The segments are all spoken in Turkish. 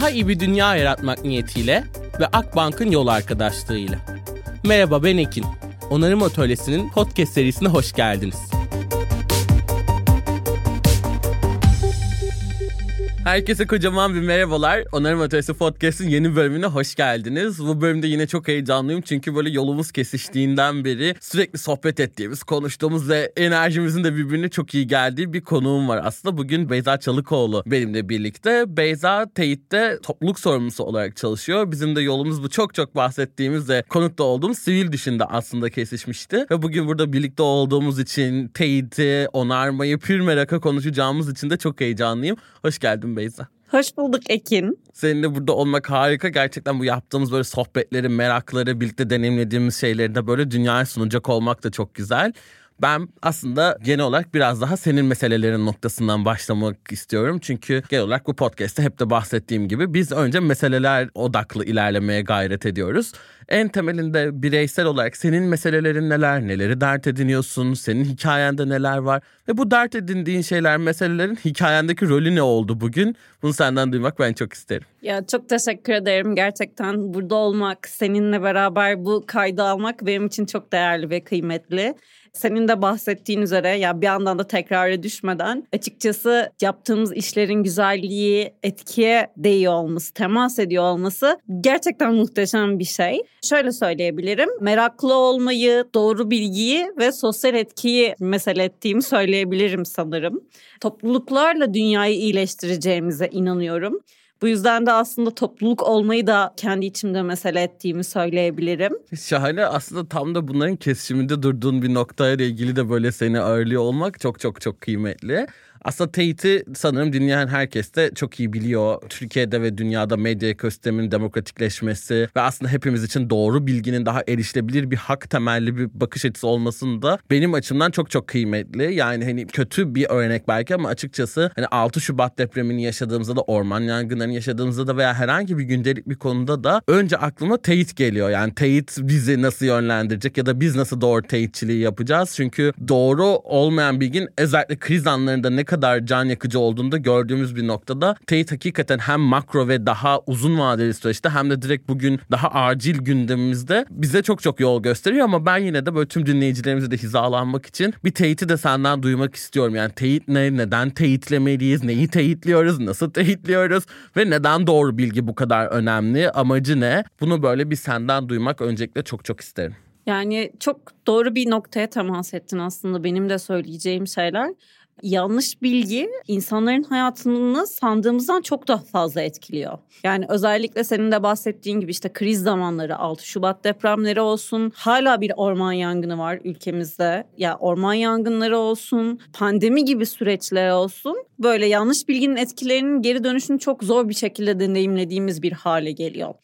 Daha iyi bir dünya yaratmak niyetiyle ve Akbank'ın yol arkadaşlığıyla. Merhaba ben Ekin. Onarım Atölyesi'nin podcast serisine hoş geldiniz. Herkese kocaman bir merhabalar. Onarım Atölyesi Podcast'ın yeni bölümüne hoş geldiniz. Bu bölümde yine çok heyecanlıyım çünkü böyle yolumuz kesiştiğinden beri sürekli sohbet ettiğimiz, konuştuğumuz ve enerjimizin de birbirine çok iyi geldiği bir konuğum var. Aslında bugün Beyza Çalıkoğlu benimle birlikte. Beyza Teyit'te topluluk sorumlusu olarak çalışıyor. Bizim de yolumuz bu çok çok bahsettiğimiz ve konukta olduğumuz sivil dışında aslında kesişmişti. Ve bugün burada birlikte olduğumuz için Teyit'i, onarmayı, pür meraka konuşacağımız için de çok heyecanlıyım. Hoş geldin Beyza. Hoş bulduk Ekin. Seninle burada olmak harika. Gerçekten bu yaptığımız böyle sohbetleri, merakları, birlikte deneyimlediğimiz şeyleri de böyle dünyaya sunacak olmak da çok güzel. Ben aslında genel olarak biraz daha senin meselelerin noktasından başlamak istiyorum. Çünkü genel olarak bu podcast'te hep de bahsettiğim gibi biz önce meseleler odaklı ilerlemeye gayret ediyoruz. En temelinde bireysel olarak senin meselelerin neler, neleri dert ediniyorsun, senin hikayende neler var ve bu dert edindiğin şeyler, meselelerin hikayendeki rolü ne oldu bugün? Bunu senden duymak ben çok isterim. Ya çok teşekkür ederim. Gerçekten burada olmak, seninle beraber bu kaydı almak benim için çok değerli ve kıymetli. Senin de bahsettiğin üzere ya bir yandan da tekrara düşmeden açıkçası yaptığımız işlerin güzelliği, etkiye değiyor olması, temas ediyor olması gerçekten muhteşem bir şey. Şöyle söyleyebilirim. Meraklı olmayı, doğru bilgiyi ve sosyal etkiyi mesele ettiğimi söyleyebilirim sanırım. Topluluklarla dünyayı iyileştireceğimize inanıyorum. Bu yüzden de aslında topluluk olmayı da kendi içimde mesele ettiğimi söyleyebilirim. Şahane aslında tam da bunların kesişiminde durduğun bir noktayla ilgili de böyle seni ağırlıyor olmak çok çok çok kıymetli. Aslında Tate'i sanırım dinleyen herkes de çok iyi biliyor. Türkiye'de ve dünyada medya ekosisteminin demokratikleşmesi ve aslında hepimiz için doğru bilginin daha erişilebilir bir hak temelli bir bakış açısı olmasının da benim açımdan çok çok kıymetli. Yani hani kötü bir örnek belki ama açıkçası hani 6 Şubat depremini yaşadığımızda da orman yangınlarını yaşadığımızda da veya herhangi bir gündelik bir konuda da önce aklıma teyit geliyor. Yani teyit bizi nasıl yönlendirecek ya da biz nasıl doğru teyitçiliği yapacağız? Çünkü doğru olmayan bilgin özellikle kriz anlarında ne kadar can yakıcı olduğunu da gördüğümüz bir noktada teyit hakikaten hem makro ve daha uzun vadeli süreçte hem de direkt bugün daha acil gündemimizde bize çok çok yol gösteriyor ama ben yine de böyle tüm dinleyicilerimize de hizalanmak için bir teyiti de senden duymak istiyorum. Yani teyit ne, neden teyitlemeliyiz, neyi teyitliyoruz, nasıl teyitliyoruz ve neden doğru bilgi bu kadar önemli, amacı ne? Bunu böyle bir senden duymak öncelikle çok çok isterim. Yani çok doğru bir noktaya temas ettin aslında benim de söyleyeceğim şeyler yanlış bilgi insanların hayatını sandığımızdan çok daha fazla etkiliyor. Yani özellikle senin de bahsettiğin gibi işte kriz zamanları 6 Şubat depremleri olsun hala bir orman yangını var ülkemizde. Ya orman yangınları olsun pandemi gibi süreçler olsun böyle yanlış bilginin etkilerinin geri dönüşünü çok zor bir şekilde deneyimlediğimiz bir hale geliyor.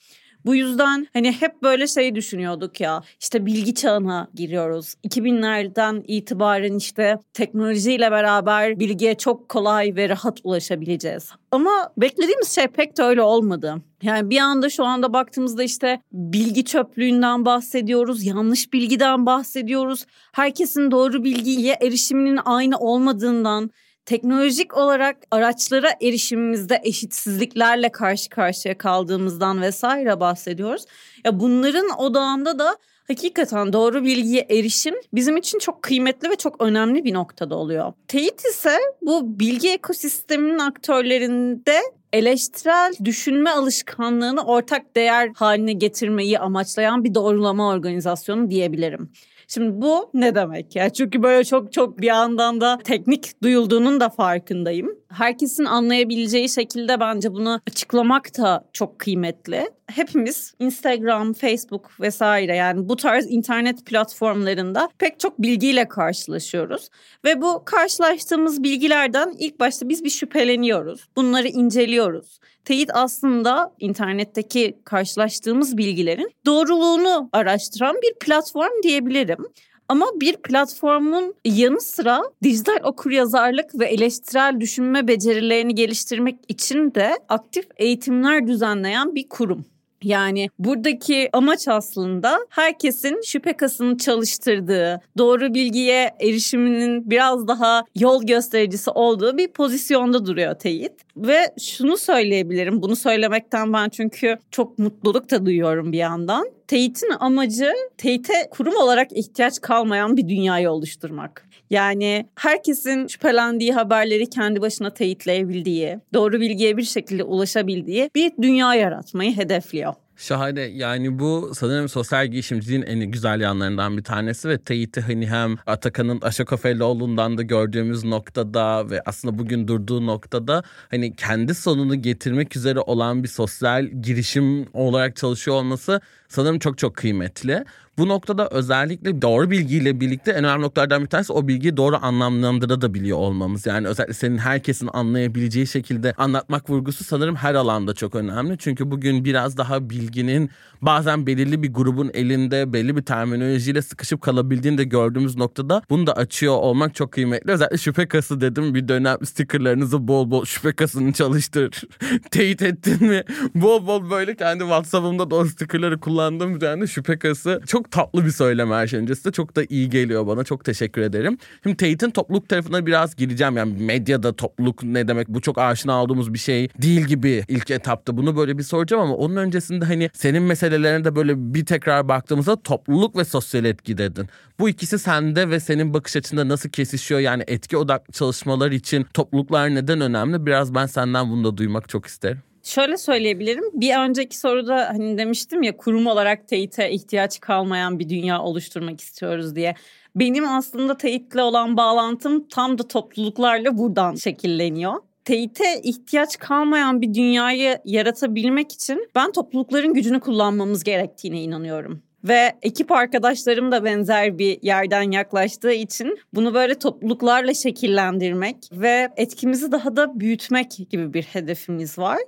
Bu yüzden hani hep böyle şey düşünüyorduk ya işte bilgi çağına giriyoruz. 2000'lerden itibaren işte teknolojiyle beraber bilgiye çok kolay ve rahat ulaşabileceğiz. Ama beklediğimiz şey pek de öyle olmadı. Yani bir anda şu anda baktığımızda işte bilgi çöplüğünden bahsediyoruz, yanlış bilgiden bahsediyoruz. Herkesin doğru bilgiye erişiminin aynı olmadığından, teknolojik olarak araçlara erişimimizde eşitsizliklerle karşı karşıya kaldığımızdan vesaire bahsediyoruz. Ya bunların odağında da hakikaten doğru bilgiye erişim bizim için çok kıymetli ve çok önemli bir noktada oluyor. Teyit ise bu bilgi ekosisteminin aktörlerinde eleştirel düşünme alışkanlığını ortak değer haline getirmeyi amaçlayan bir doğrulama organizasyonu diyebilirim. Şimdi bu ne demek ya? Çünkü böyle çok çok bir yandan da teknik duyulduğunun da farkındayım. Herkesin anlayabileceği şekilde bence bunu açıklamak da çok kıymetli. Hepimiz Instagram, Facebook vesaire yani bu tarz internet platformlarında pek çok bilgiyle karşılaşıyoruz. Ve bu karşılaştığımız bilgilerden ilk başta biz bir şüpheleniyoruz. Bunları inceliyoruz. Teyit aslında internetteki karşılaştığımız bilgilerin doğruluğunu araştıran bir platform diyebilirim. Ama bir platformun yanı sıra dijital okuryazarlık ve eleştirel düşünme becerilerini geliştirmek için de aktif eğitimler düzenleyen bir kurum. Yani buradaki amaç aslında herkesin şüphe kasını çalıştırdığı, doğru bilgiye erişiminin biraz daha yol göstericisi olduğu bir pozisyonda duruyor teyit. Ve şunu söyleyebilirim. Bunu söylemekten ben çünkü çok mutluluk da duyuyorum bir yandan. Teyit'in amacı teyite kurum olarak ihtiyaç kalmayan bir dünyayı oluşturmak. Yani herkesin şüphelendiği haberleri kendi başına teyitleyebildiği, doğru bilgiye bir şekilde ulaşabildiği bir dünya yaratmayı hedefliyor. Şahane yani bu sanırım sosyal girişimciliğin en güzel yanlarından bir tanesi ve Teyit'i hani hem Atakan'ın Aşakofeloğlu'ndan da gördüğümüz noktada ve aslında bugün durduğu noktada hani kendi sonunu getirmek üzere olan bir sosyal girişim olarak çalışıyor olması sanırım çok çok kıymetli. Bu noktada özellikle doğru bilgiyle birlikte en önemli noktalardan bir tanesi o bilgiyi doğru anlamlandırabiliyor olmamız. Yani özellikle senin herkesin anlayabileceği şekilde anlatmak vurgusu sanırım her alanda çok önemli. Çünkü bugün biraz daha bilginin bazen belirli bir grubun elinde belli bir terminolojiyle sıkışıp kalabildiğini de gördüğümüz noktada bunu da açıyor olmak çok kıymetli. Özellikle şüphe kası dedim bir dönem stickerlarınızı bol bol şüphe kasını çalıştır. Teyit ettin mi? Bol bol böyle kendi WhatsApp'ımda da o stickerları kullandığım bir tane şüphe kası. Çok tatlı bir söylem her şey öncesinde. Çok da iyi geliyor bana. Çok teşekkür ederim. Şimdi Teyit'in topluluk tarafına biraz gireceğim. Yani medyada topluluk ne demek? Bu çok aşina olduğumuz bir şey değil gibi ilk etapta. Bunu böyle bir soracağım ama onun öncesinde hani senin meselelerine de böyle bir tekrar baktığımızda topluluk ve sosyal etki dedin. Bu ikisi sende ve senin bakış açında nasıl kesişiyor? Yani etki odaklı çalışmalar için topluluklar neden önemli? Biraz ben senden bunu da duymak çok isterim. Şöyle söyleyebilirim. Bir önceki soruda hani demiştim ya kurum olarak teyite ihtiyaç kalmayan bir dünya oluşturmak istiyoruz diye. Benim aslında teyitle olan bağlantım tam da topluluklarla buradan şekilleniyor teyite ihtiyaç kalmayan bir dünyayı yaratabilmek için ben toplulukların gücünü kullanmamız gerektiğine inanıyorum. Ve ekip arkadaşlarım da benzer bir yerden yaklaştığı için bunu böyle topluluklarla şekillendirmek ve etkimizi daha da büyütmek gibi bir hedefimiz var.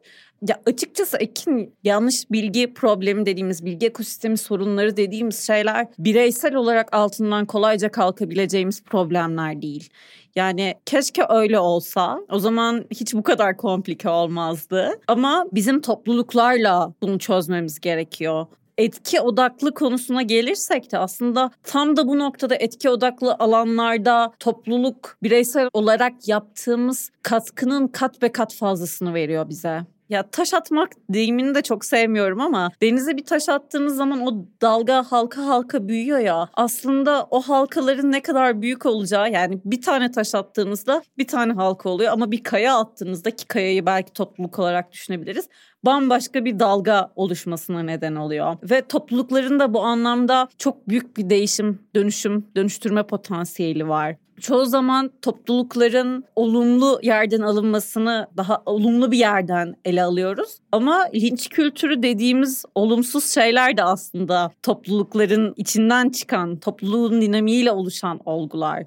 Ya açıkçası Ekin yanlış bilgi problemi dediğimiz bilgi ekosistemi sorunları dediğimiz şeyler bireysel olarak altından kolayca kalkabileceğimiz problemler değil. Yani keşke öyle olsa. O zaman hiç bu kadar komplike olmazdı. Ama bizim topluluklarla bunu çözmemiz gerekiyor etki odaklı konusuna gelirsek de aslında tam da bu noktada etki odaklı alanlarda topluluk bireysel olarak yaptığımız katkının kat ve kat fazlasını veriyor bize. Ya taş atmak deyimini de çok sevmiyorum ama denize bir taş attığınız zaman o dalga halka halka büyüyor ya. Aslında o halkaların ne kadar büyük olacağı yani bir tane taş attığınızda bir tane halka oluyor ama bir kaya attığınızda ki kayayı belki topluluk olarak düşünebiliriz bambaşka bir dalga oluşmasına neden oluyor. Ve toplulukların da bu anlamda çok büyük bir değişim, dönüşüm, dönüştürme potansiyeli var çoğu zaman toplulukların olumlu yerden alınmasını daha olumlu bir yerden ele alıyoruz. Ama linç kültürü dediğimiz olumsuz şeyler de aslında toplulukların içinden çıkan, topluluğun dinamiğiyle oluşan olgular.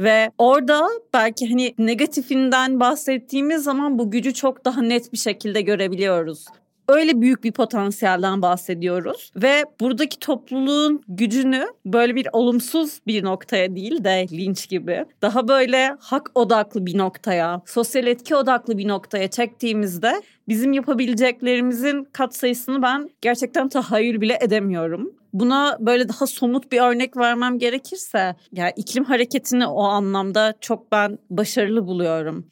Ve orada belki hani negatifinden bahsettiğimiz zaman bu gücü çok daha net bir şekilde görebiliyoruz. Öyle büyük bir potansiyelden bahsediyoruz ve buradaki topluluğun gücünü böyle bir olumsuz bir noktaya değil de linç gibi daha böyle hak odaklı bir noktaya, sosyal etki odaklı bir noktaya çektiğimizde bizim yapabileceklerimizin katsayısını ben gerçekten tahayyül bile edemiyorum. Buna böyle daha somut bir örnek vermem gerekirse, yani iklim hareketini o anlamda çok ben başarılı buluyorum.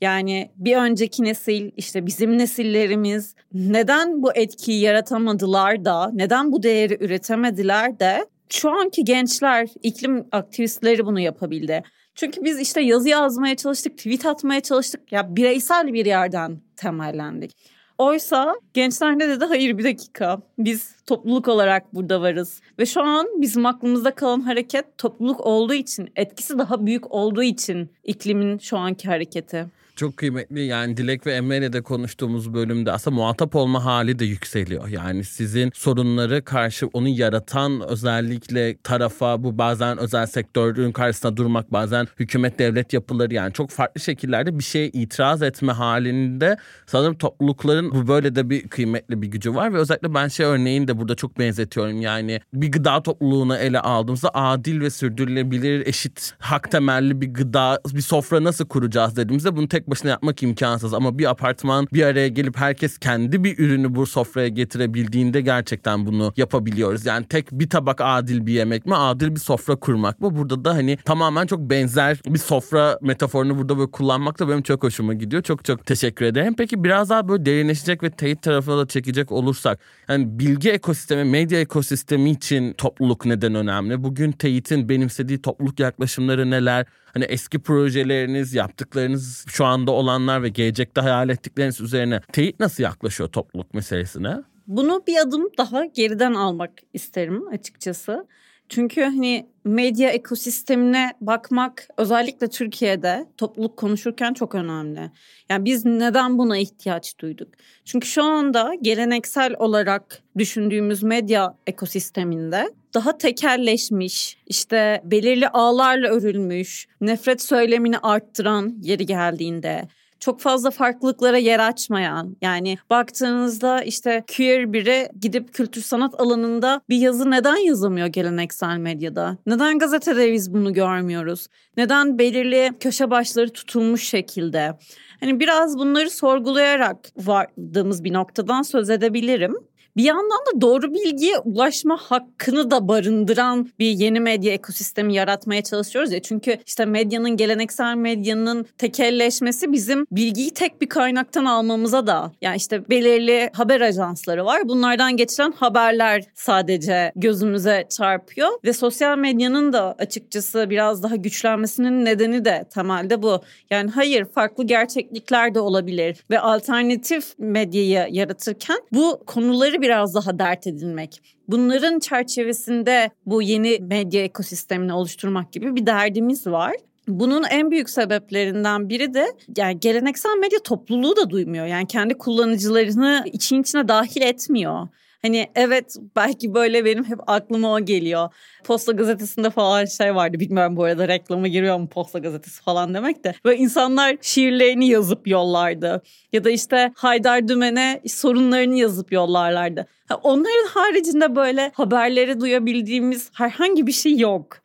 Yani bir önceki nesil işte bizim nesillerimiz neden bu etkiyi yaratamadılar da neden bu değeri üretemediler de şu anki gençler iklim aktivistleri bunu yapabildi. Çünkü biz işte yazı yazmaya çalıştık, tweet atmaya çalıştık. Ya bireysel bir yerden temellendik. Oysa gençler ne dedi? Hayır bir dakika. Biz topluluk olarak burada varız. Ve şu an bizim aklımızda kalan hareket topluluk olduğu için, etkisi daha büyük olduğu için iklimin şu anki hareketi. Çok kıymetli yani Dilek ve Emre'yle de konuştuğumuz bölümde aslında muhatap olma hali de yükseliyor. Yani sizin sorunları karşı onu yaratan özellikle tarafa bu bazen özel sektörün karşısında durmak bazen hükümet devlet yapıları yani çok farklı şekillerde bir şeye itiraz etme halinde sanırım toplulukların bu böyle de bir kıymetli bir gücü var ve özellikle ben şey örneğini de burada çok benzetiyorum. Yani bir gıda topluluğunu ele aldığımızda adil ve sürdürülebilir eşit hak temelli bir gıda bir sofra nasıl kuracağız dediğimizde bunu tek başına yapmak imkansız ama bir apartman bir araya gelip herkes kendi bir ürünü bu sofraya getirebildiğinde gerçekten bunu yapabiliyoruz. Yani tek bir tabak adil bir yemek mi, adil bir sofra kurmak mı? Burada da hani tamamen çok benzer bir sofra metaforunu burada böyle kullanmak da benim çok hoşuma gidiyor. Çok çok teşekkür ederim. Peki biraz daha böyle derinleşecek ve teyit tarafına da çekecek olursak yani bilgi ekosistemi, medya ekosistemi için topluluk neden önemli? Bugün teyitin benimsediği topluluk yaklaşımları neler? Hani eski projeleriniz, yaptıklarınız, şu anda olanlar ve gelecekte hayal ettikleriniz üzerine teyit nasıl yaklaşıyor topluluk meselesine? Bunu bir adım daha geriden almak isterim açıkçası. Çünkü hani medya ekosistemine bakmak özellikle Türkiye'de topluluk konuşurken çok önemli. Yani biz neden buna ihtiyaç duyduk? Çünkü şu anda geleneksel olarak düşündüğümüz medya ekosisteminde daha tekelleşmiş, işte belirli ağlarla örülmüş, nefret söylemini arttıran yeri geldiğinde çok fazla farklılıklara yer açmayan yani baktığınızda işte queer biri gidip kültür sanat alanında bir yazı neden yazamıyor geleneksel medyada? Neden gazetede biz bunu görmüyoruz? Neden belirli köşe başları tutulmuş şekilde? Hani biraz bunları sorgulayarak vardığımız bir noktadan söz edebilirim bir yandan da doğru bilgiye ulaşma hakkını da barındıran bir yeni medya ekosistemi yaratmaya çalışıyoruz ya. Çünkü işte medyanın geleneksel medyanın tekelleşmesi bizim bilgiyi tek bir kaynaktan almamıza da yani işte belirli haber ajansları var. Bunlardan geçilen haberler sadece gözümüze çarpıyor ve sosyal medyanın da açıkçası biraz daha güçlenmesinin nedeni de temelde bu. Yani hayır farklı gerçeklikler de olabilir ve alternatif medyayı yaratırken bu konuları biraz daha dert edilmek. Bunların çerçevesinde bu yeni medya ekosistemini oluşturmak gibi bir derdimiz var. Bunun en büyük sebeplerinden biri de yani geleneksel medya topluluğu da duymuyor. Yani kendi kullanıcılarını için içine dahil etmiyor. Hani evet belki böyle benim hep aklıma o geliyor. Posta gazetesinde falan şey vardı. Bilmiyorum bu arada reklama giriyor mu Posta gazetesi falan demek de. Ve insanlar şiirlerini yazıp yollardı. Ya da işte Haydar Dümen'e sorunlarını yazıp yollarlardı. Onların haricinde böyle haberleri duyabildiğimiz herhangi bir şey yok.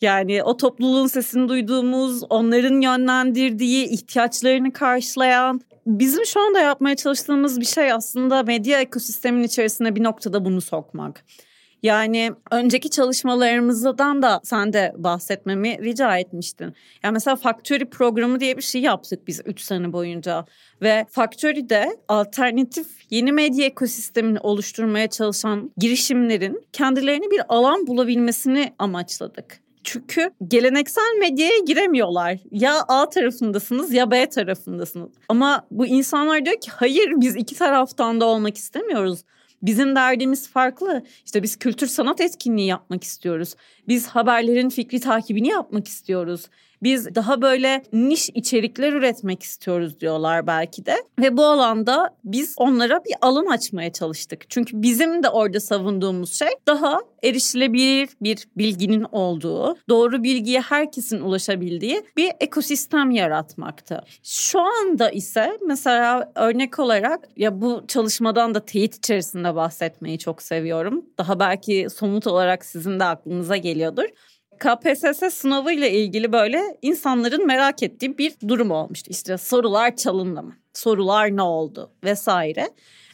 Yani o topluluğun sesini duyduğumuz, onların yönlendirdiği, ihtiyaçlarını karşılayan bizim şu anda yapmaya çalıştığımız bir şey aslında medya ekosistemin içerisine bir noktada bunu sokmak. Yani önceki çalışmalarımızdan da sen de bahsetmemi rica etmiştin. Yani mesela Factory programı diye bir şey yaptık biz 3 sene boyunca. Ve Factory'de alternatif yeni medya ekosistemini oluşturmaya çalışan girişimlerin kendilerine bir alan bulabilmesini amaçladık. Çünkü geleneksel medyaya giremiyorlar. Ya A tarafındasınız ya B tarafındasınız. Ama bu insanlar diyor ki hayır biz iki taraftan da olmak istemiyoruz. Bizim derdimiz farklı. İşte biz kültür sanat etkinliği yapmak istiyoruz. Biz haberlerin fikri takibini yapmak istiyoruz. Biz daha böyle niş içerikler üretmek istiyoruz diyorlar belki de. Ve bu alanda biz onlara bir alan açmaya çalıştık. Çünkü bizim de orada savunduğumuz şey daha erişilebilir bir bilginin olduğu, doğru bilgiye herkesin ulaşabildiği bir ekosistem yaratmaktı. Şu anda ise mesela örnek olarak ya bu çalışmadan da teyit içerisinde bahsetmeyi çok seviyorum. Daha belki somut olarak sizin de aklınıza geliyordur. KPSS sınavı ile ilgili böyle insanların merak ettiği bir durum olmuştu. İşte sorular çalındı mı? Sorular ne oldu? Vesaire.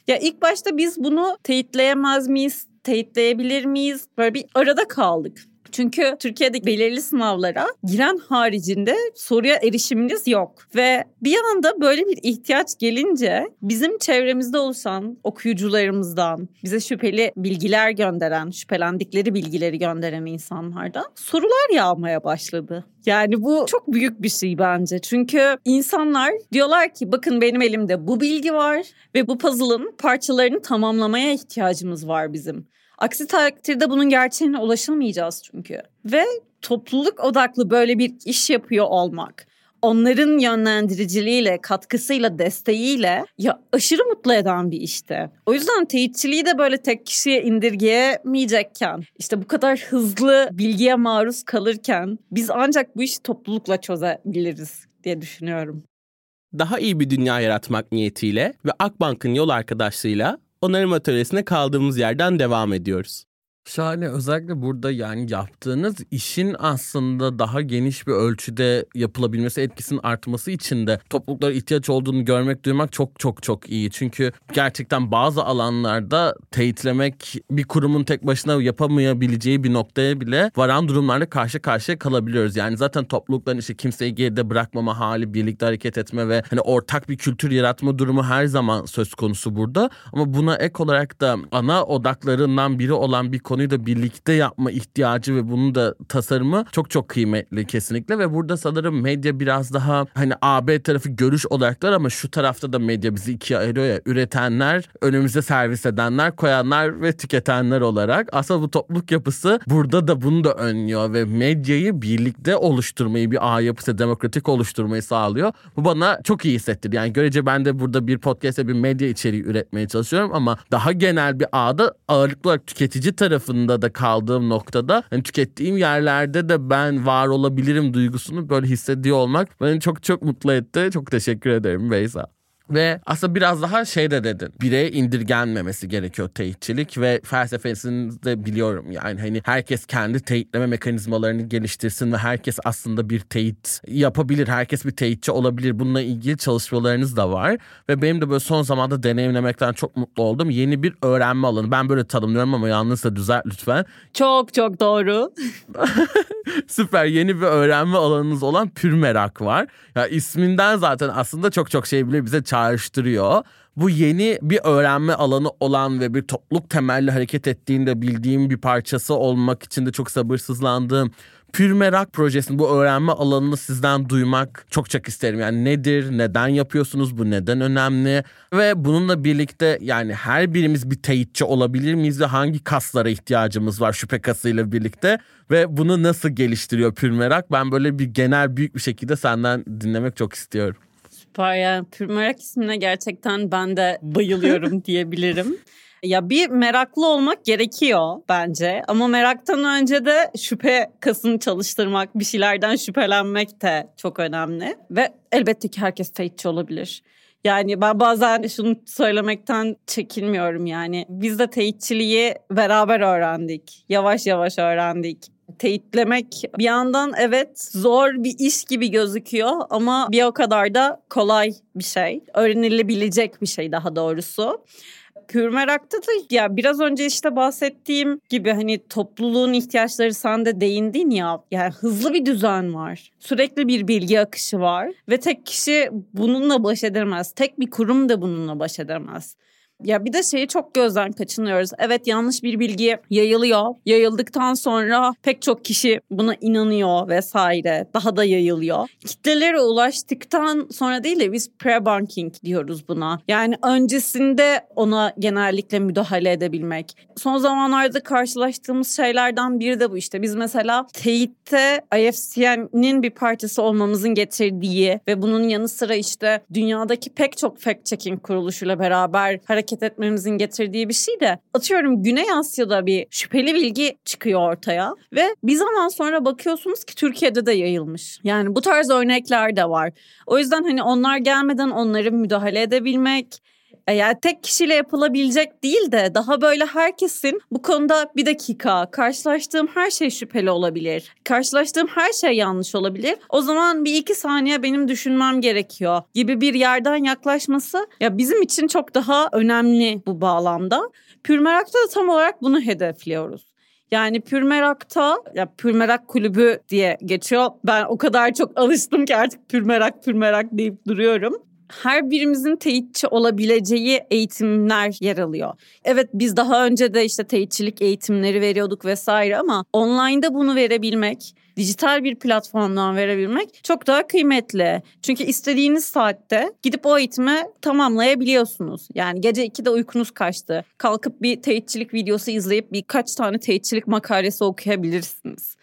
Ya ilk başta biz bunu teyitleyemez miyiz? Teyitleyebilir miyiz? Böyle bir arada kaldık. Çünkü Türkiye'de belirli sınavlara giren haricinde soruya erişiminiz yok. Ve bir anda böyle bir ihtiyaç gelince bizim çevremizde oluşan okuyucularımızdan, bize şüpheli bilgiler gönderen, şüphelendikleri bilgileri gönderen insanlardan sorular yağmaya başladı. Yani bu çok büyük bir şey bence. Çünkü insanlar diyorlar ki bakın benim elimde bu bilgi var ve bu puzzle'ın parçalarını tamamlamaya ihtiyacımız var bizim. Aksi takdirde bunun gerçeğine ulaşamayacağız çünkü. Ve topluluk odaklı böyle bir iş yapıyor olmak onların yönlendiriciliğiyle, katkısıyla, desteğiyle ya aşırı mutlu eden bir işte. O yüzden teyitçiliği de böyle tek kişiye indirgeyemeyecekken, işte bu kadar hızlı bilgiye maruz kalırken biz ancak bu işi toplulukla çözebiliriz diye düşünüyorum. Daha iyi bir dünya yaratmak niyetiyle ve Akbank'ın yol arkadaşlığıyla onarım atölyesine kaldığımız yerden devam ediyoruz. Şahane özellikle burada yani yaptığınız işin aslında daha geniş bir ölçüde yapılabilmesi etkisinin artması için de topluluklara ihtiyaç olduğunu görmek duymak çok çok çok iyi. Çünkü gerçekten bazı alanlarda teyitlemek bir kurumun tek başına yapamayabileceği bir noktaya bile varan durumlarla karşı karşıya kalabiliyoruz. Yani zaten toplulukların işte kimseyi geride bırakmama hali, birlikte hareket etme ve hani ortak bir kültür yaratma durumu her zaman söz konusu burada. Ama buna ek olarak da ana odaklarından biri olan bir konuyu da birlikte yapma ihtiyacı ve bunun da tasarımı çok çok kıymetli kesinlikle ve burada sanırım medya biraz daha hani AB tarafı görüş odaklar ama şu tarafta da medya bizi ikiye ayırıyor ya üretenler, önümüze servis edenler, koyanlar ve tüketenler olarak. Aslında bu topluluk yapısı burada da bunu da önlüyor ve medyayı birlikte oluşturmayı bir ağ yapısı demokratik oluşturmayı sağlıyor. Bu bana çok iyi hissettirdi. Yani görece ben de burada bir podcast'te bir medya içeriği üretmeye çalışıyorum ama daha genel bir ağda ağırlıklı olarak tüketici tarafında da kaldığım noktada hani tükettiğim yerlerde de ben var olabilirim duygusunu böyle hissediyor olmak beni çok çok mutlu etti. Çok teşekkür ederim Beyza. Ve aslında biraz daha şey de dedin. Bireye indirgenmemesi gerekiyor teyitçilik ve felsefesini de biliyorum. Yani hani herkes kendi teyitleme mekanizmalarını geliştirsin ve herkes aslında bir teyit yapabilir. Herkes bir teyitçi olabilir. Bununla ilgili çalışmalarınız da var. Ve benim de böyle son zamanda deneyimlemekten çok mutlu oldum. Yeni bir öğrenme alanı. Ben böyle tanımlıyorum ama yanlışsa düzelt lütfen. Çok çok doğru. Süper yeni bir öğrenme alanınız olan pür merak var. Ya isminden zaten aslında çok çok şey bile bize çağrıştırıyor. Bu yeni bir öğrenme alanı olan ve bir topluluk temelli hareket ettiğinde bildiğim bir parçası olmak için de çok sabırsızlandığım Pür Merak projesinin bu öğrenme alanını sizden duymak çok çok isterim. Yani nedir, neden yapıyorsunuz, bu neden önemli ve bununla birlikte yani her birimiz bir teyitçi olabilir miyiz ve hangi kaslara ihtiyacımız var şüphe kasıyla birlikte ve bunu nasıl geliştiriyor Pür Merak? Ben böyle bir genel büyük bir şekilde senden dinlemek çok istiyorum. Süper yani Pür Merak ismine gerçekten ben de bayılıyorum diyebilirim. Ya bir meraklı olmak gerekiyor bence ama meraktan önce de şüphe kasını çalıştırmak, bir şeylerden şüphelenmek de çok önemli. Ve elbette ki herkes teyitçi olabilir. Yani ben bazen şunu söylemekten çekinmiyorum yani. Biz de teyitçiliği beraber öğrendik. Yavaş yavaş öğrendik teyitlemek bir yandan evet zor bir iş gibi gözüküyor ama bir o kadar da kolay bir şey. Öğrenilebilecek bir şey daha doğrusu. Pür Merak'ta da ya biraz önce işte bahsettiğim gibi hani topluluğun ihtiyaçları sen de değindin ya. Yani hızlı bir düzen var. Sürekli bir bilgi akışı var ve tek kişi bununla baş edemez. Tek bir kurum da bununla baş edemez. Ya bir de şeyi çok gözden kaçınıyoruz. Evet yanlış bir bilgi yayılıyor. Yayıldıktan sonra pek çok kişi buna inanıyor vesaire. Daha da yayılıyor. Kitlelere ulaştıktan sonra değil de biz pre-banking diyoruz buna. Yani öncesinde ona genellikle müdahale edebilmek. Son zamanlarda karşılaştığımız şeylerden biri de bu işte. Biz mesela teyitte IFCN'in bir parçası olmamızın getirdiği ve bunun yanı sıra işte dünyadaki pek çok fact checking kuruluşuyla beraber hareket hareket etmemizin getirdiği bir şey de atıyorum Güney Asya'da bir şüpheli bilgi çıkıyor ortaya ve bir zaman sonra bakıyorsunuz ki Türkiye'de de yayılmış. Yani bu tarz örnekler de var. O yüzden hani onlar gelmeden onları müdahale edebilmek, eğer tek kişiyle yapılabilecek değil de daha böyle herkesin bu konuda bir dakika karşılaştığım her şey şüpheli olabilir. Karşılaştığım her şey yanlış olabilir. O zaman bir iki saniye benim düşünmem gerekiyor gibi bir yerden yaklaşması ya bizim için çok daha önemli bu bağlamda. Pürmerak'ta da tam olarak bunu hedefliyoruz. Yani Pürmerak'ta ya Pürmerak kulübü diye geçiyor. Ben o kadar çok alıştım ki artık Pürmerak Pürmerak deyip duruyorum her birimizin teyitçi olabileceği eğitimler yer alıyor. Evet biz daha önce de işte teyitçilik eğitimleri veriyorduk vesaire ama online'da bunu verebilmek, dijital bir platformdan verebilmek çok daha kıymetli. Çünkü istediğiniz saatte gidip o eğitimi tamamlayabiliyorsunuz. Yani gece 2'de uykunuz kaçtı. Kalkıp bir teyitçilik videosu izleyip birkaç tane teyitçilik makalesi okuyabilirsiniz.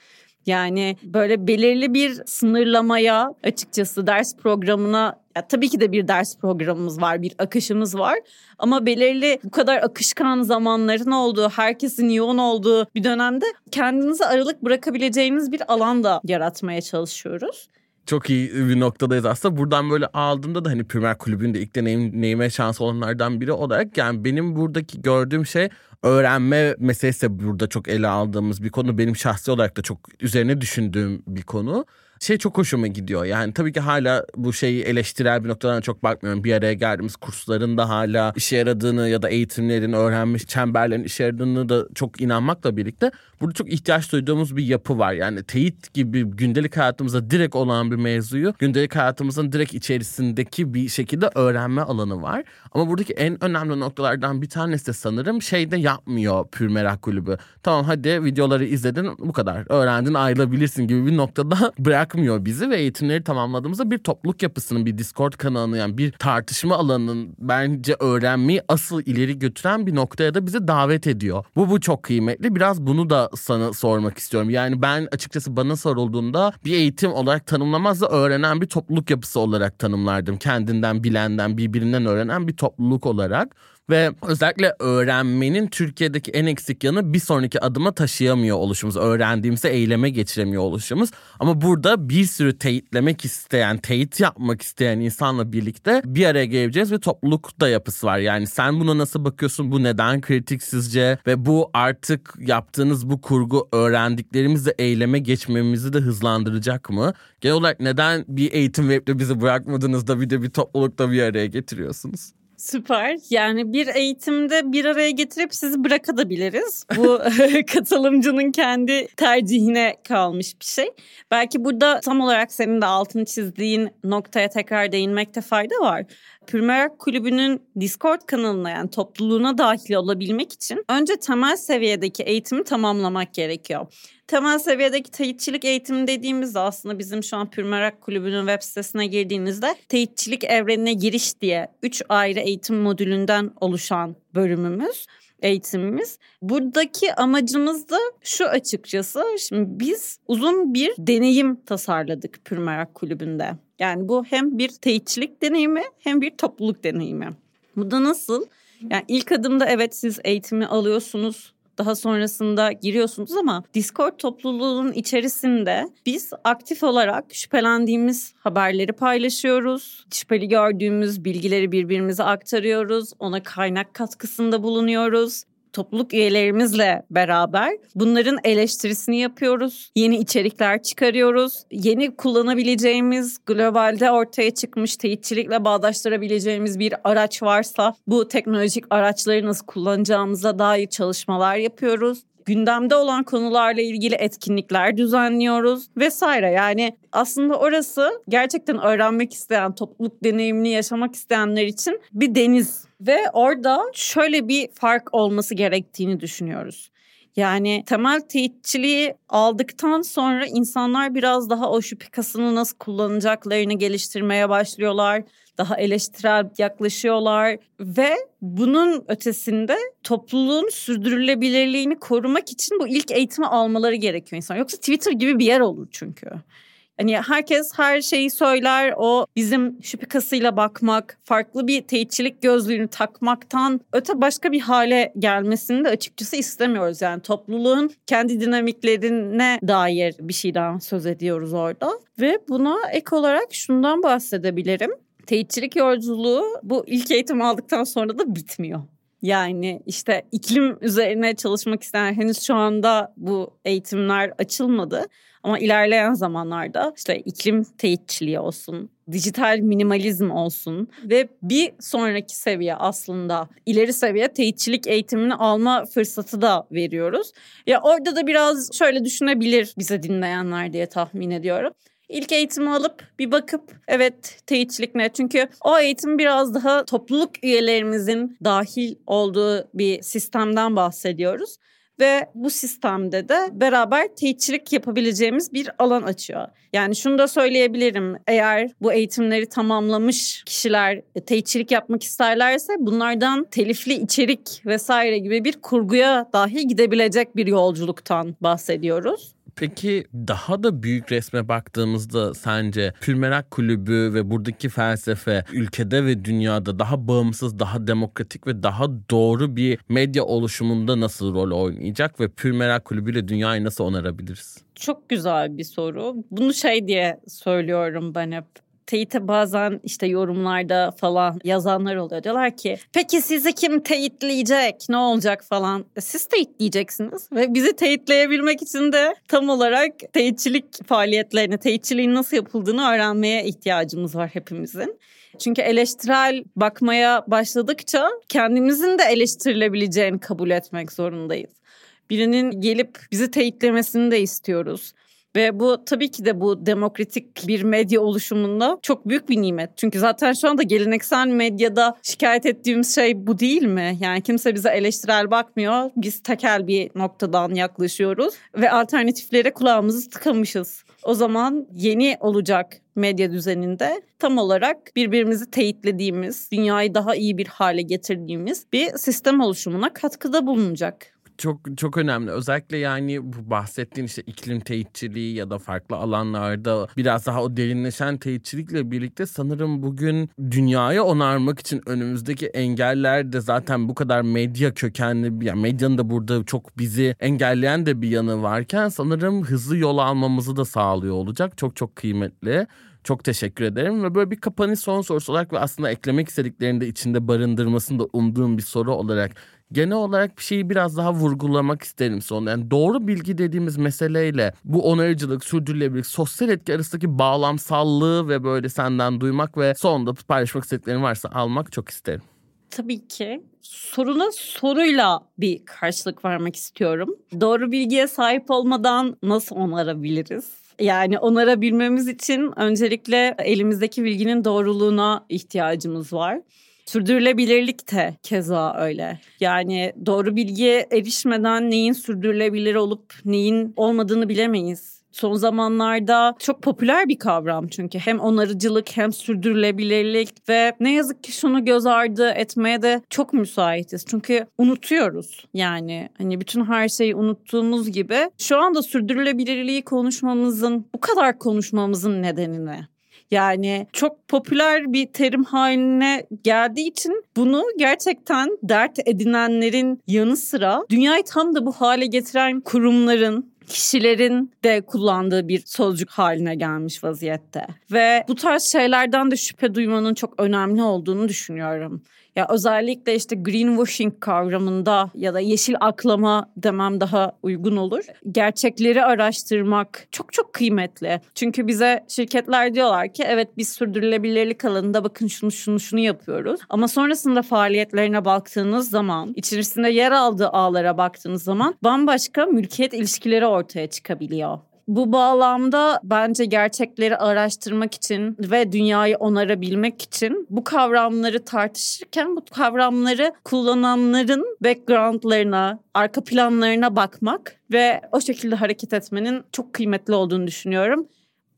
Yani böyle belirli bir sınırlamaya açıkçası ders programına ya tabii ki de bir ders programımız var, bir akışımız var. Ama belirli bu kadar akışkan zamanların olduğu, herkesin yoğun olduğu bir dönemde kendinize aralık bırakabileceğiniz bir alan da yaratmaya çalışıyoruz çok iyi bir noktadayız aslında. Buradan böyle aldığımda da hani Premier Kulübü'nde ilk deneyimleme şansı olanlardan biri olarak yani benim buradaki gördüğüm şey öğrenme meselesi de burada çok ele aldığımız bir konu. Benim şahsi olarak da çok üzerine düşündüğüm bir konu şey çok hoşuma gidiyor. Yani tabii ki hala bu şeyi eleştirel bir noktadan çok bakmıyorum. Bir araya geldiğimiz kursların da hala işe yaradığını ya da eğitimlerin, öğrenmiş çemberlerin işe yaradığını da çok inanmakla birlikte burada çok ihtiyaç duyduğumuz bir yapı var. Yani teyit gibi gündelik hayatımıza direkt olan bir mevzuyu gündelik hayatımızın direkt içerisindeki bir şekilde öğrenme alanı var. Ama buradaki en önemli noktalardan bir tanesi de sanırım şeyde yapmıyor Pür Merak Kulübü. Tamam hadi videoları izledin bu kadar. Öğrendin ayrılabilirsin gibi bir noktada bırak bırakmıyor bizi ve eğitimleri tamamladığımızda bir topluluk yapısının, bir Discord kanalını yani bir tartışma alanının bence öğrenmeyi asıl ileri götüren bir noktaya da bizi davet ediyor. Bu bu çok kıymetli. Biraz bunu da sana sormak istiyorum. Yani ben açıkçası bana sorulduğunda bir eğitim olarak tanımlamaz da öğrenen bir topluluk yapısı olarak tanımlardım. Kendinden bilenden, birbirinden öğrenen bir topluluk olarak. Ve özellikle öğrenmenin Türkiye'deki en eksik yanı bir sonraki adıma taşıyamıyor oluşumuz. Öğrendiğimizi eyleme geçiremiyor oluşumuz. Ama burada bir sürü teyitlemek isteyen, teyit yapmak isteyen insanla birlikte bir araya geleceğiz ve topluluk da yapısı var. Yani sen buna nasıl bakıyorsun? Bu neden kritik sizce? Ve bu artık yaptığınız bu kurgu öğrendiklerimizle eyleme geçmemizi de hızlandıracak mı? Genel olarak neden bir eğitim webde bizi bırakmadınız da bir de bir toplulukta bir araya getiriyorsunuz? Süper. Yani bir eğitimde bir araya getirip sizi bırakabiliriz. Bu katılımcının kendi tercihine kalmış bir şey. Belki burada tam olarak senin de altını çizdiğin noktaya tekrar değinmekte fayda var. Pürmerak Kulübü'nün Discord kanalına yani topluluğuna dahil olabilmek için önce temel seviyedeki eğitimi tamamlamak gerekiyor. Temel seviyedeki teyitçilik eğitimi dediğimizde aslında bizim şu an Pürmerak Kulübü'nün web sitesine girdiğinizde teyitçilik evrenine giriş diye 3 ayrı eğitim modülünden oluşan bölümümüz eğitimimiz. Buradaki amacımız da şu açıkçası. Şimdi biz uzun bir deneyim tasarladık Pürmerak Kulübü'nde. Yani bu hem bir teyitçilik deneyimi hem bir topluluk deneyimi. Bu da nasıl? Yani ilk adımda evet siz eğitimi alıyorsunuz, daha sonrasında giriyorsunuz ama Discord topluluğunun içerisinde biz aktif olarak şüphelendiğimiz haberleri paylaşıyoruz. Şüpheli gördüğümüz bilgileri birbirimize aktarıyoruz. Ona kaynak katkısında bulunuyoruz topluluk üyelerimizle beraber bunların eleştirisini yapıyoruz. Yeni içerikler çıkarıyoruz. Yeni kullanabileceğimiz globalde ortaya çıkmış teyitçilikle bağdaştırabileceğimiz bir araç varsa bu teknolojik araçları nasıl kullanacağımıza dair çalışmalar yapıyoruz gündemde olan konularla ilgili etkinlikler düzenliyoruz vesaire. Yani aslında orası gerçekten öğrenmek isteyen, topluluk deneyimini yaşamak isteyenler için bir deniz ve orada şöyle bir fark olması gerektiğini düşünüyoruz. Yani temel teyitçiliği aldıktan sonra insanlar biraz daha o şüphikasını nasıl kullanacaklarını geliştirmeye başlıyorlar. Daha eleştirel yaklaşıyorlar ve bunun ötesinde topluluğun sürdürülebilirliğini korumak için bu ilk eğitimi almaları gerekiyor insan. Yoksa Twitter gibi bir yer olur çünkü. Hani herkes her şeyi söyler. O bizim şüphikasıyla bakmak, farklı bir teyitçilik gözlüğünü takmaktan öte başka bir hale gelmesini de açıkçası istemiyoruz. Yani topluluğun kendi dinamiklerine dair bir şeyden söz ediyoruz orada. Ve buna ek olarak şundan bahsedebilirim. Teyitçilik yolculuğu bu ilk eğitim aldıktan sonra da bitmiyor. Yani işte iklim üzerine çalışmak isteyen henüz şu anda bu eğitimler açılmadı. Ama ilerleyen zamanlarda işte iklim teyitçiliği olsun, dijital minimalizm olsun ve bir sonraki seviye aslında ileri seviye teyitçilik eğitimini alma fırsatı da veriyoruz. Ya orada da biraz şöyle düşünebilir bize dinleyenler diye tahmin ediyorum. İlk eğitimi alıp bir bakıp evet teyitçilik ne? Çünkü o eğitim biraz daha topluluk üyelerimizin dahil olduğu bir sistemden bahsediyoruz ve bu sistemde de beraber teyitçilik yapabileceğimiz bir alan açıyor. Yani şunu da söyleyebilirim. Eğer bu eğitimleri tamamlamış kişiler teyitçilik yapmak isterlerse bunlardan telifli içerik vesaire gibi bir kurguya dahi gidebilecek bir yolculuktan bahsediyoruz. Peki daha da büyük resme baktığımızda sence Pülmerak Kulübü ve buradaki felsefe ülkede ve dünyada daha bağımsız, daha demokratik ve daha doğru bir medya oluşumunda nasıl rol oynayacak ve Pülmerak Kulübü ile dünyayı nasıl onarabiliriz? Çok güzel bir soru. Bunu şey diye söylüyorum ben hep teyite bazen işte yorumlarda falan yazanlar oluyor. Diyorlar ki peki sizi kim teyitleyecek ne olacak falan. E, siz teyitleyeceksiniz ve bizi teyitleyebilmek için de tam olarak teyitçilik faaliyetlerini, teyitçiliğin nasıl yapıldığını öğrenmeye ihtiyacımız var hepimizin. Çünkü eleştirel bakmaya başladıkça kendimizin de eleştirilebileceğini kabul etmek zorundayız. Birinin gelip bizi teyitlemesini de istiyoruz. Ve bu tabii ki de bu demokratik bir medya oluşumunda çok büyük bir nimet. Çünkü zaten şu anda geleneksel medyada şikayet ettiğimiz şey bu değil mi? Yani kimse bize eleştirel bakmıyor. Biz tekel bir noktadan yaklaşıyoruz ve alternatiflere kulağımızı tıkamışız. O zaman yeni olacak medya düzeninde tam olarak birbirimizi teyitlediğimiz, dünyayı daha iyi bir hale getirdiğimiz bir sistem oluşumuna katkıda bulunacak çok çok önemli. Özellikle yani bu bahsettiğin işte iklim teyitçiliği ya da farklı alanlarda biraz daha o derinleşen teyitçilikle birlikte sanırım bugün dünyayı onarmak için önümüzdeki engeller de zaten bu kadar medya kökenli yani medyanın da burada çok bizi engelleyen de bir yanı varken sanırım hızlı yol almamızı da sağlıyor olacak. Çok çok kıymetli. Çok teşekkür ederim ve böyle bir kapanış son sorusu olarak ve aslında eklemek istediklerini de içinde barındırmasını da umduğum bir soru olarak genel olarak bir şeyi biraz daha vurgulamak isterim sonra. Yani doğru bilgi dediğimiz meseleyle bu onarıcılık, sürdürülebilirlik, sosyal etki arasındaki bağlamsallığı ve böyle senden duymak ve sonunda paylaşmak istediklerin varsa almak çok isterim. Tabii ki. Soruna soruyla bir karşılık vermek istiyorum. Doğru bilgiye sahip olmadan nasıl onarabiliriz? Yani onarabilmemiz için öncelikle elimizdeki bilginin doğruluğuna ihtiyacımız var. Sürdürülebilirlik de keza öyle. Yani doğru bilgiye erişmeden neyin sürdürülebilir olup neyin olmadığını bilemeyiz. Son zamanlarda çok popüler bir kavram çünkü hem onarıcılık hem sürdürülebilirlik ve ne yazık ki şunu göz ardı etmeye de çok müsaitiz. Çünkü unutuyoruz yani hani bütün her şeyi unuttuğumuz gibi şu anda sürdürülebilirliği konuşmamızın bu kadar konuşmamızın nedeni ne? Yani çok popüler bir terim haline geldiği için bunu gerçekten dert edinenlerin yanı sıra dünyayı tam da bu hale getiren kurumların, kişilerin de kullandığı bir sözcük haline gelmiş vaziyette. Ve bu tarz şeylerden de şüphe duymanın çok önemli olduğunu düşünüyorum. Ya özellikle işte greenwashing kavramında ya da yeşil aklama demem daha uygun olur. Gerçekleri araştırmak çok çok kıymetli. Çünkü bize şirketler diyorlar ki evet biz sürdürülebilirlik alanında bakın şunu şunu şunu yapıyoruz. Ama sonrasında faaliyetlerine baktığınız zaman, içerisinde yer aldığı ağlara baktığınız zaman bambaşka mülkiyet ilişkileri ortaya çıkabiliyor. Bu bağlamda bence gerçekleri araştırmak için ve dünyayı onarabilmek için bu kavramları tartışırken bu kavramları kullananların backgroundlarına, arka planlarına bakmak ve o şekilde hareket etmenin çok kıymetli olduğunu düşünüyorum.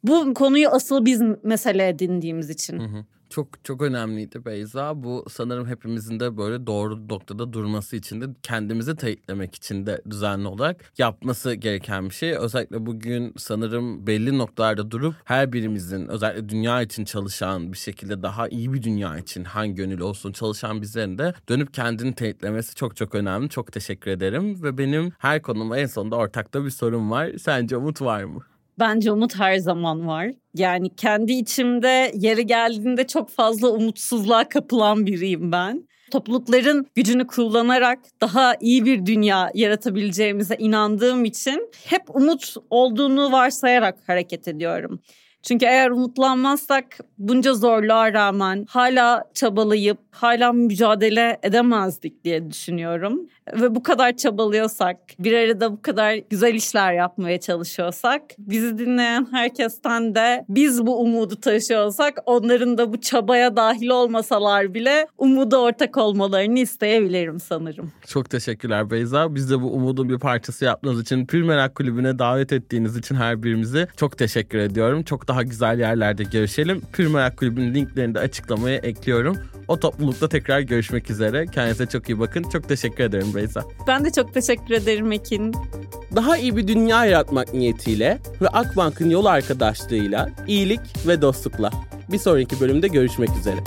Bu konuyu asıl biz mesele edindiğimiz için. Hı hı. Çok çok önemliydi Beyza. Bu sanırım hepimizin de böyle doğru noktada durması için de kendimizi teyitlemek için de düzenli olarak yapması gereken bir şey. Özellikle bugün sanırım belli noktalarda durup her birimizin özellikle dünya için çalışan bir şekilde daha iyi bir dünya için hangi gönül olsun çalışan bizlerin de dönüp kendini teyitlemesi çok çok önemli. Çok teşekkür ederim ve benim her konuma en sonunda ortakta bir sorum var. Sence umut var mı? Bence umut her zaman var. Yani kendi içimde yeri geldiğinde çok fazla umutsuzluğa kapılan biriyim ben. Toplulukların gücünü kullanarak daha iyi bir dünya yaratabileceğimize inandığım için hep umut olduğunu varsayarak hareket ediyorum. Çünkü eğer umutlanmazsak bunca zorluğa rağmen hala çabalayıp hala mücadele edemezdik diye düşünüyorum. Ve bu kadar çabalıyorsak, bir arada bu kadar güzel işler yapmaya çalışıyorsak, bizi dinleyen herkesten de biz bu umudu taşıyorsak onların da bu çabaya dahil olmasalar bile umuda ortak olmalarını isteyebilirim sanırım. Çok teşekkürler Beyza. Biz de bu umudun bir parçası yaptığınız için Pür Merak Kulübü'ne davet ettiğiniz için her birimizi çok teşekkür ediyorum. Çok daha güzel yerlerde görüşelim. Pür Merak Kulübü'nün linklerini de açıklamaya ekliyorum. O toplulukta tekrar görüşmek üzere. Kendinize çok iyi bakın. Çok teşekkür ederim Beyza. Ben de çok teşekkür ederim Ekin. Daha iyi bir dünya yaratmak niyetiyle ve Akbank'ın yol arkadaşlığıyla iyilik ve dostlukla. Bir sonraki bölümde görüşmek üzere.